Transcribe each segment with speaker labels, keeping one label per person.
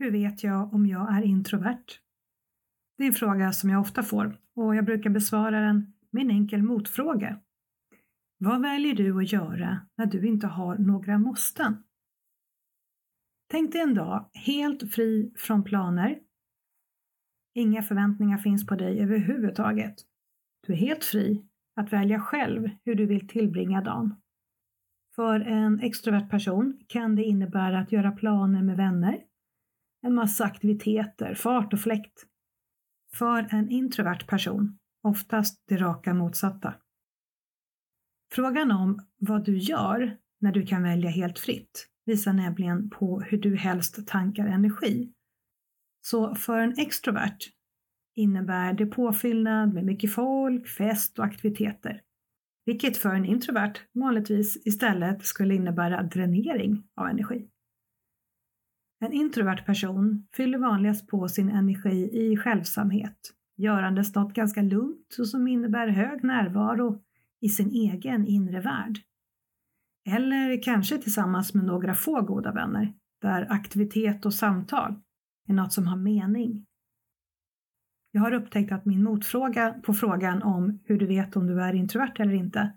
Speaker 1: Hur vet jag om jag är introvert? Det är en fråga som jag ofta får och jag brukar besvara den med en enkel motfråga. Vad väljer du att göra när du inte har några måsten? Tänk dig en dag helt fri från planer. Inga förväntningar finns på dig överhuvudtaget. Du är helt fri att välja själv hur du vill tillbringa dagen. För en extrovert person kan det innebära att göra planer med vänner, en massa aktiviteter, fart och fläkt. För en introvert person oftast det raka motsatta. Frågan om vad du gör när du kan välja helt fritt visar nämligen på hur du helst tankar energi. Så för en extrovert innebär det påfyllnad med mycket folk, fest och aktiviteter. Vilket för en introvert vanligtvis istället skulle innebära dränering av energi. En introvert person fyller vanligast på sin energi i självsamhet, görandes något ganska lugnt och som innebär hög närvaro i sin egen inre värld. Eller kanske tillsammans med några få goda vänner, där aktivitet och samtal är något som har mening. Jag har upptäckt att min motfråga på frågan om hur du vet om du är introvert eller inte,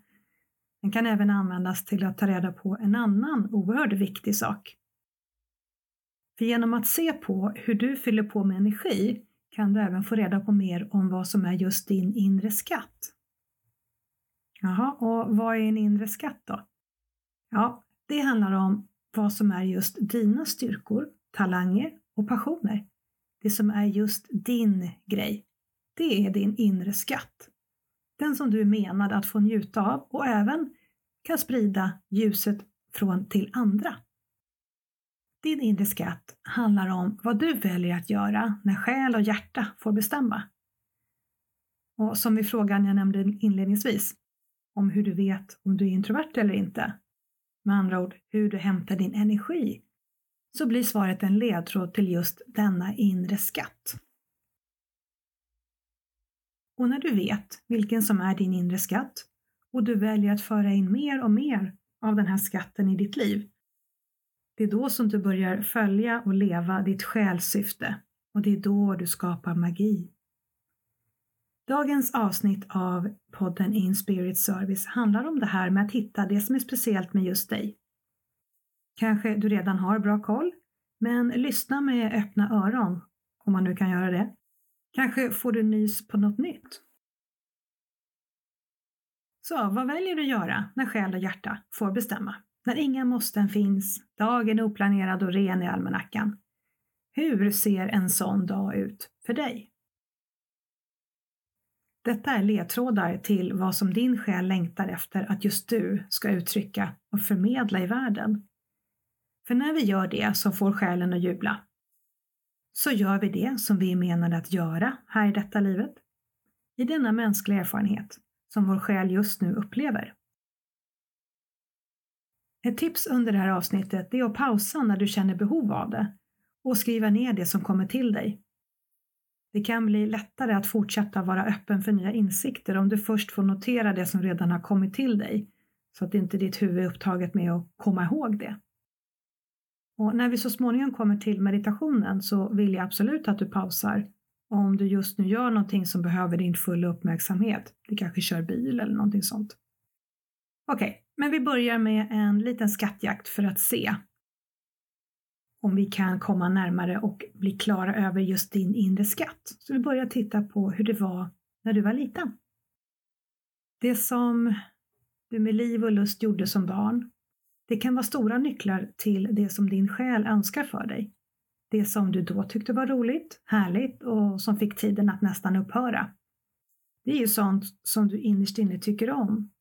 Speaker 1: den kan även användas till att ta reda på en annan oerhört viktig sak. För genom att se på hur du fyller på med energi kan du även få reda på mer om vad som är just din inre skatt. Jaha, och vad är en inre skatt då? Ja, det handlar om vad som är just dina styrkor, talanger och passioner. Det som är just din grej. Det är din inre skatt. Den som du är menad att få njuta av och även kan sprida ljuset från till andra. Din inre skatt handlar om vad du väljer att göra när själ och hjärta får bestämma. Och som i frågan jag nämnde inledningsvis, om hur du vet om du är introvert eller inte, med andra ord hur du hämtar din energi, så blir svaret en ledtråd till just denna inre skatt. Och när du vet vilken som är din inre skatt och du väljer att föra in mer och mer av den här skatten i ditt liv, det är då som du börjar följa och leva ditt själssyfte och det är då du skapar magi. Dagens avsnitt av podden In Spirit Service handlar om det här med att hitta det som är speciellt med just dig. Kanske du redan har bra koll, men lyssna med öppna öron om man nu kan göra det. Kanske får du nys på något nytt. Så vad väljer du att göra när själ och hjärta får bestämma? När inga måsten finns, dagen är oplanerad och ren i almanackan. Hur ser en sån dag ut för dig? Detta är ledtrådar till vad som din själ längtar efter att just du ska uttrycka och förmedla i världen. För när vi gör det som får själen att jubla. Så gör vi det som vi är menade att göra här i detta livet. I denna mänskliga erfarenhet som vår själ just nu upplever. Ett tips under det här avsnittet är att pausa när du känner behov av det och skriva ner det som kommer till dig. Det kan bli lättare att fortsätta vara öppen för nya insikter om du först får notera det som redan har kommit till dig så att inte ditt huvud är upptaget med att komma ihåg det. Och när vi så småningom kommer till meditationen så vill jag absolut att du pausar om du just nu gör någonting som behöver din fulla uppmärksamhet. Du kanske kör bil eller någonting sånt. Okej, okay, men vi börjar med en liten skattjakt för att se om vi kan komma närmare och bli klara över just din inre skatt. Så vi börjar titta på hur det var när du var liten. Det som du med liv och lust gjorde som barn, det kan vara stora nycklar till det som din själ önskar för dig. Det som du då tyckte var roligt, härligt och som fick tiden att nästan upphöra. Det är ju sånt som du innerst inne tycker om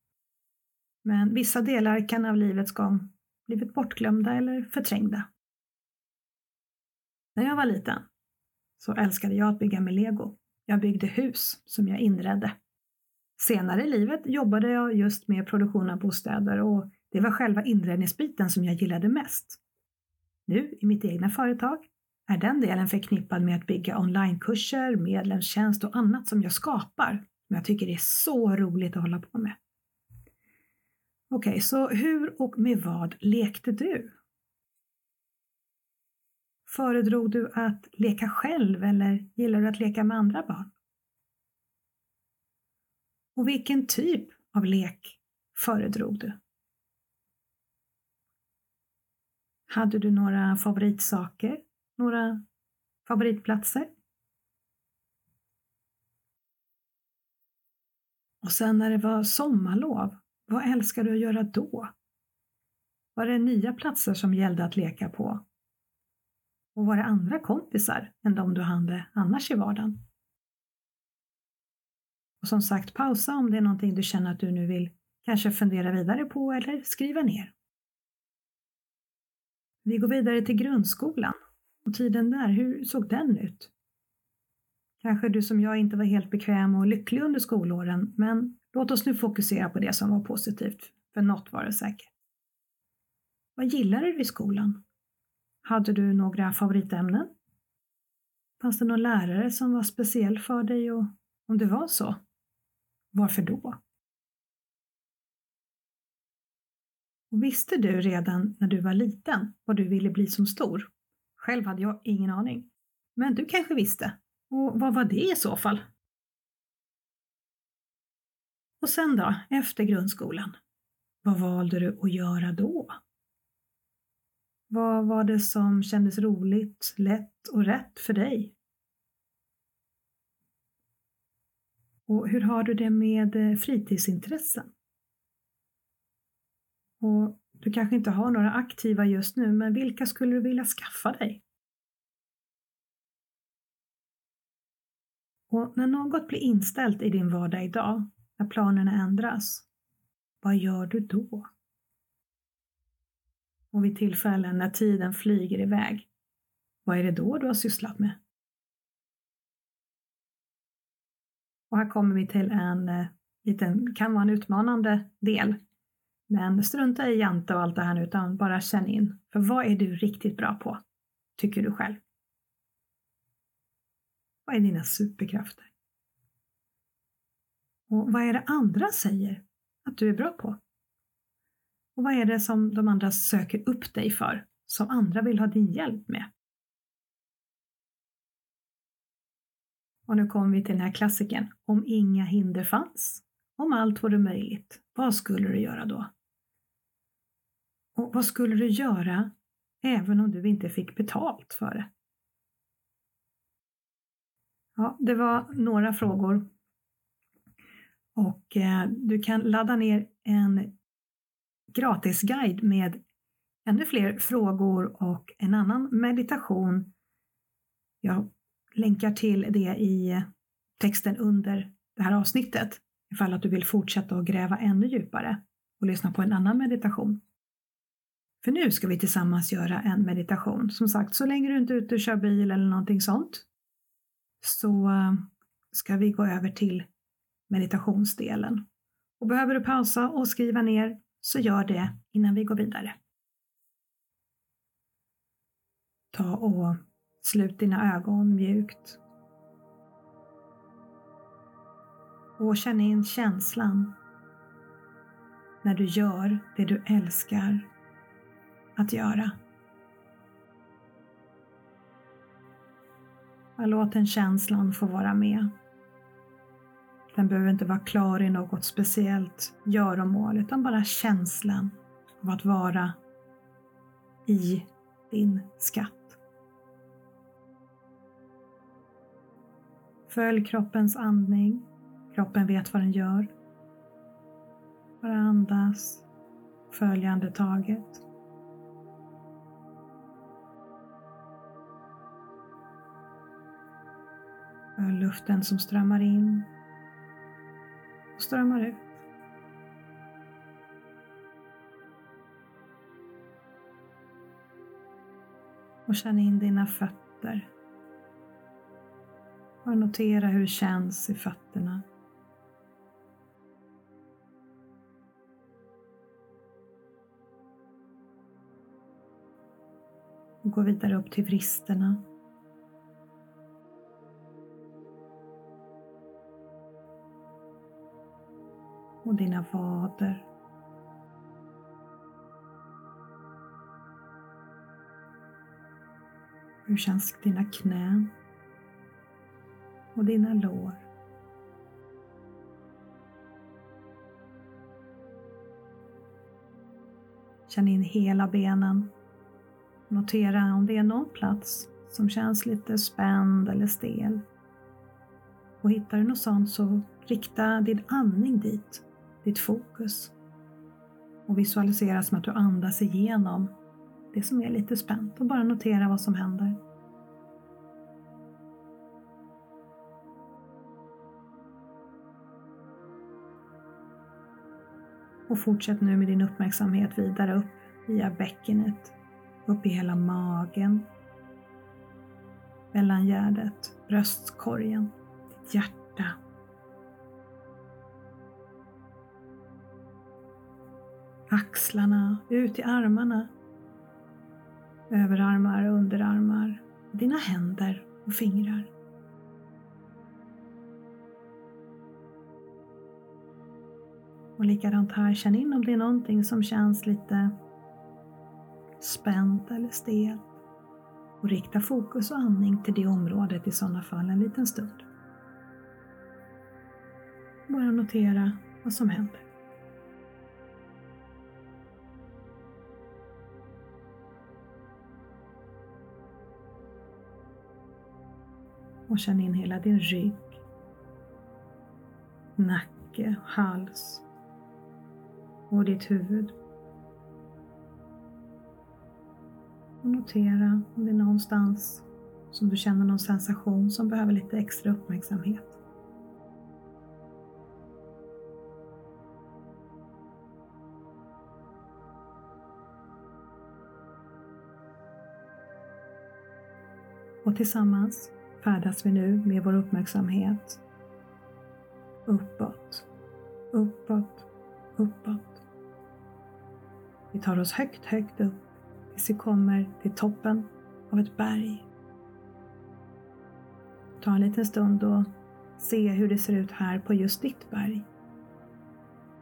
Speaker 1: men vissa delar kan av livets gång blivit bortglömda eller förträngda. När jag var liten så älskade jag att bygga med lego. Jag byggde hus som jag inredde. Senare i livet jobbade jag just med produktion av bostäder och det var själva inredningsbiten som jag gillade mest. Nu i mitt egna företag är den delen förknippad med att bygga onlinekurser, medlemstjänst och annat som jag skapar, som jag tycker det är så roligt att hålla på med. Okej, okay, så hur och med vad lekte du? Föredrog du att leka själv eller gillar du att leka med andra barn? Och vilken typ av lek föredrog du? Hade du några favoritsaker? Några favoritplatser? Och sen när det var sommarlov, vad älskade du att göra då? Var det nya platser som gällde att leka på? Och var det andra kompisar än de du hade annars i vardagen? Och som sagt, pausa om det är någonting du känner att du nu vill kanske fundera vidare på eller skriva ner. Vi går vidare till grundskolan. Och tiden där, hur såg den ut? Kanske du som jag inte var helt bekväm och lycklig under skolåren, men låt oss nu fokusera på det som var positivt, för något var det säkert. Vad gillade du i skolan? Hade du några favoritämnen? Fanns det någon lärare som var speciell för dig och om det var så, varför då? Och visste du redan när du var liten vad du ville bli som stor? Själv hade jag ingen aning. Men du kanske visste. Och vad var det i så fall? Och sen då, efter grundskolan? Vad valde du att göra då? Vad var det som kändes roligt, lätt och rätt för dig? Och hur har du det med eh, fritidsintressen? Och du kanske inte har några aktiva just nu, men vilka skulle du vilja skaffa dig? Och när något blir inställt i din vardag idag, när planerna ändras, vad gör du då? Och vid tillfällen när tiden flyger iväg, vad är det då du har sysslat med? Och här kommer vi till en eh, liten, kan vara en utmanande del. Men strunta i jante och allt det här nu, utan bara känn in. För vad är du riktigt bra på? Tycker du själv? Vad är dina superkrafter? Och vad är det andra säger att du är bra på? Och vad är det som de andra söker upp dig för, som andra vill ha din hjälp med? Och nu kommer vi till den här klassiken. Om inga hinder fanns, om allt vore möjligt, vad skulle du göra då? Och vad skulle du göra även om du inte fick betalt för det? Ja, det var några frågor. Och eh, du kan ladda ner en gratisguide med ännu fler frågor och en annan meditation. Jag länkar till det i texten under det här avsnittet ifall att du vill fortsätta att gräva ännu djupare och lyssna på en annan meditation. För nu ska vi tillsammans göra en meditation. Som sagt, så länge du inte är ute och kör bil eller någonting sånt så eh, ska vi gå över till meditationsdelen. Och behöver du pausa och skriva ner så gör det innan vi går vidare. Ta och slut dina ögon mjukt. Och känn in känslan när du gör det du älskar att göra. låt den känslan få vara med. Den behöver inte vara klar i något speciellt göromål utan bara känslan av att vara i din skatt. Följ kroppens andning. Kroppen vet vad den gör. Bara andas. Följ andetaget. Följ Luften som strömmar in strömmar ut. Och känn in dina fötter. Och notera hur det känns i fötterna. Och gå vidare upp till vristerna. Och dina vader. Hur känns dina knän? Och dina lår? Känn in hela benen. Notera om det är någon plats som känns lite spänd eller stel. Och hittar du något sånt så rikta din andning dit, ditt fokus. Och visualisera som att du andas igenom det som är lite spänt och bara notera vad som händer. Och fortsätt nu med din uppmärksamhet vidare upp via bäckenet, upp i hela magen, mellangärdet, bröstkorgen, ditt hjärta. Axlarna, ut i armarna, överarmar, underarmar, dina händer och fingrar. Och likadant här, känn in om det är någonting som känns lite spänt eller stelt. Och rikta fokus och andning till det området i sådana fall en liten stund. Bara notera vad som händer. Och känn in hela din rygg, nacke, hals och ditt huvud. Och notera om det är någonstans som du känner någon sensation som behöver lite extra uppmärksamhet. Och tillsammans färdas vi nu med vår uppmärksamhet uppåt, uppåt, uppåt. Vi tar oss högt, högt upp tills vi kommer till toppen av ett berg. Ta en liten stund och se hur det ser ut här på just ditt berg.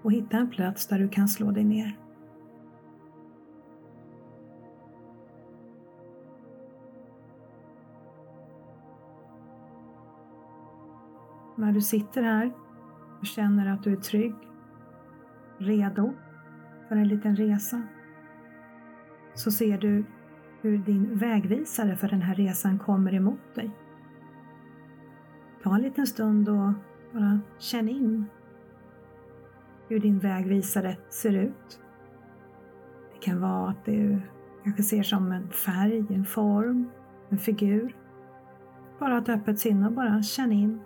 Speaker 1: Och hitta en plats där du kan slå dig ner. När du sitter här och känner att du är trygg, redo för en liten resa, så ser du hur din vägvisare för den här resan kommer emot dig. Ta en liten stund och bara känn in hur din vägvisare ser ut. Det kan vara att du kanske ser som en färg, en form, en figur. Bara ett öppet sinne och bara känn in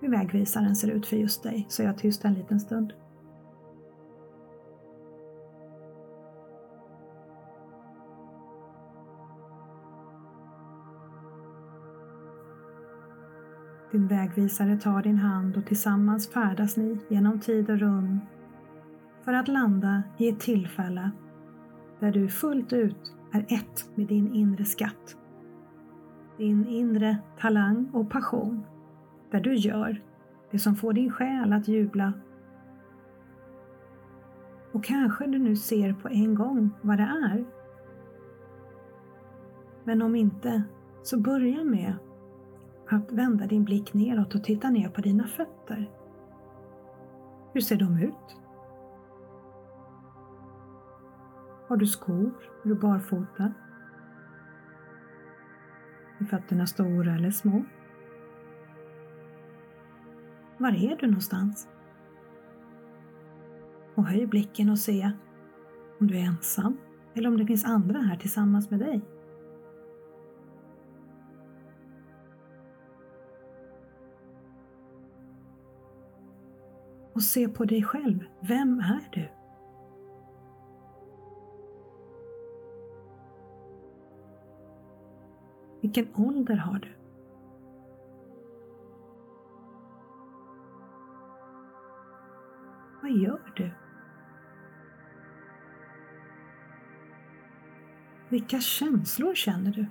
Speaker 1: hur vägvisaren ser ut för just dig, så jag tyst en liten stund. Din vägvisare tar din hand och tillsammans färdas ni genom tid och rum för att landa i ett tillfälle där du fullt ut är ett med din inre skatt. Din inre talang och passion där du gör det som får din själ att jubla. Och kanske du nu ser på en gång vad det är. Men om inte, så börja med att vända din blick neråt och titta ner på dina fötter. Hur ser de ut? Har du skor? Är du barfota? Är fötterna stora eller små? Var är du någonstans? Och höj blicken och se om du är ensam eller om det finns andra här tillsammans med dig. Och se på dig själv. Vem är du? Vilken ålder har du? Vad gör du? Vilka känslor känner du?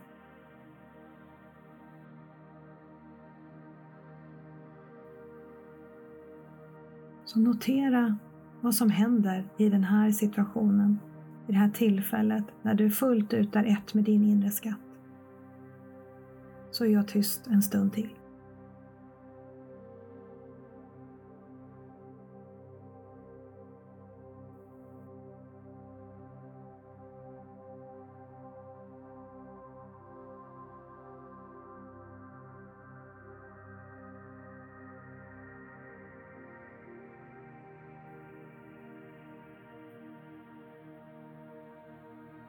Speaker 1: Så notera vad som händer i den här situationen, i det här tillfället när du fullt ut är ett med din inre skatt. Så är jag tyst en stund till.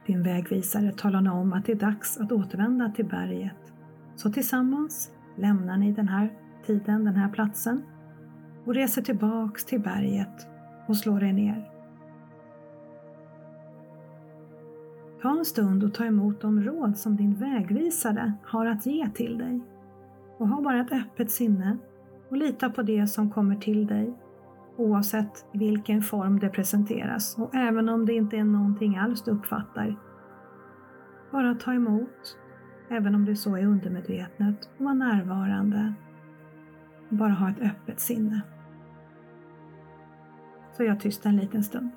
Speaker 1: Din vägvisare talar om att det är dags att återvända till berget. Så tillsammans lämnar ni den här tiden, den här platsen och reser tillbaks till berget och slår er ner. Ta en stund och ta emot de råd som din vägvisare har att ge till dig. Och ha bara ett öppet sinne och lita på det som kommer till dig oavsett i vilken form det presenteras och även om det inte är någonting alls du uppfattar. Bara ta emot, även om det så är undermedvetet, och vara närvarande. Bara ha ett öppet sinne. Så jag tyst en liten stund.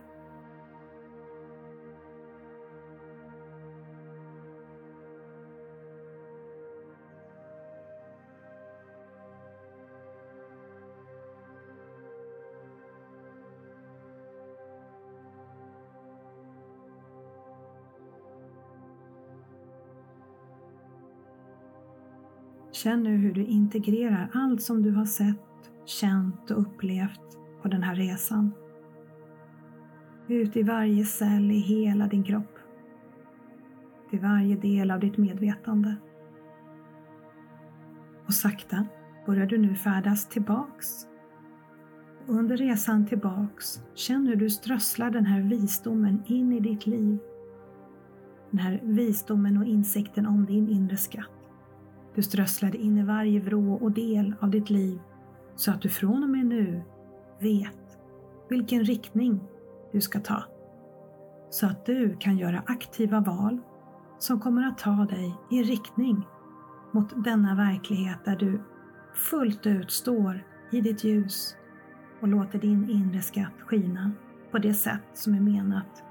Speaker 1: Känn nu hur du integrerar allt som du har sett, känt och upplevt på den här resan. Ut i varje cell i hela din kropp. Till varje del av ditt medvetande. Och sakta börjar du nu färdas tillbaks. Och under resan tillbaks, känn hur du strösslar den här visdomen in i ditt liv. Den här visdomen och insikten om din inre skatt. Du strösslade in i varje vrå och del av ditt liv så att du från och med nu vet vilken riktning du ska ta. Så att du kan göra aktiva val som kommer att ta dig i riktning mot denna verklighet där du fullt ut står i ditt ljus och låter din inre skatt skina på det sätt som är menat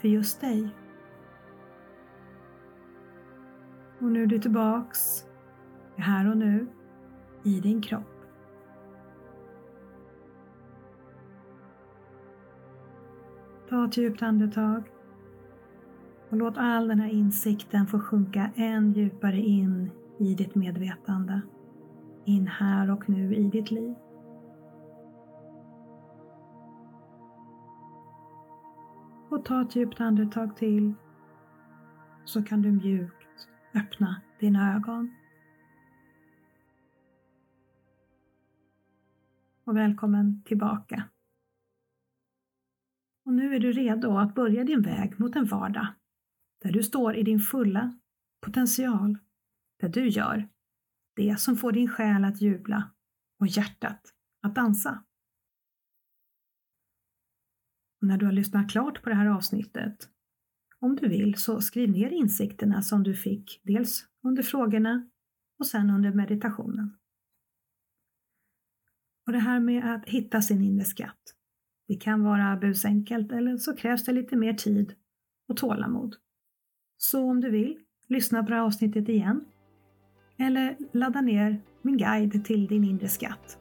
Speaker 1: för just dig. Och nu är du tillbaks här och nu i din kropp. Ta ett djupt andetag och låt all den här insikten få sjunka än djupare in i ditt medvetande. In här och nu i ditt liv. Och ta ett djupt andetag till så kan du mjukt öppna dina ögon. Och välkommen tillbaka. Och nu är du redo att börja din väg mot en vardag där du står i din fulla potential, där du gör det som får din själ att jubla och hjärtat att dansa. Och när du har lyssnat klart på det här avsnittet, om du vill så skriv ner insikterna som du fick dels under frågorna och sen under meditationen. Och det här med att hitta sin inre skatt. Det kan vara busenkelt eller så krävs det lite mer tid och tålamod. Så om du vill, lyssna på det här avsnittet igen. Eller ladda ner min guide till din inre skatt.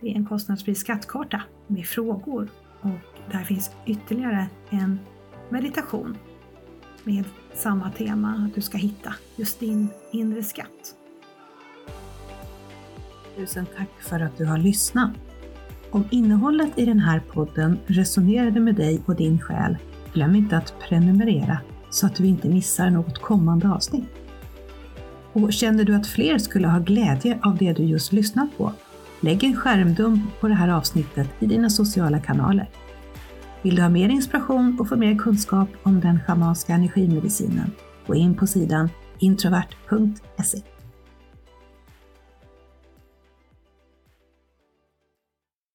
Speaker 1: Det är en kostnadsfri skattkarta med frågor och där finns ytterligare en meditation med samma tema, att du ska hitta just din inre skatt.
Speaker 2: Tusen tack för att du har lyssnat. Om innehållet i den här podden resonerade med dig och din själ, glöm inte att prenumerera så att du inte missar något kommande avsnitt. Och känner du att fler skulle ha glädje av det du just lyssnat på? Lägg en skärmdump på det här avsnittet i dina sociala kanaler. Vill du ha mer inspiration och få mer kunskap om den schamanska energimedicinen? Gå in på sidan introvert.se.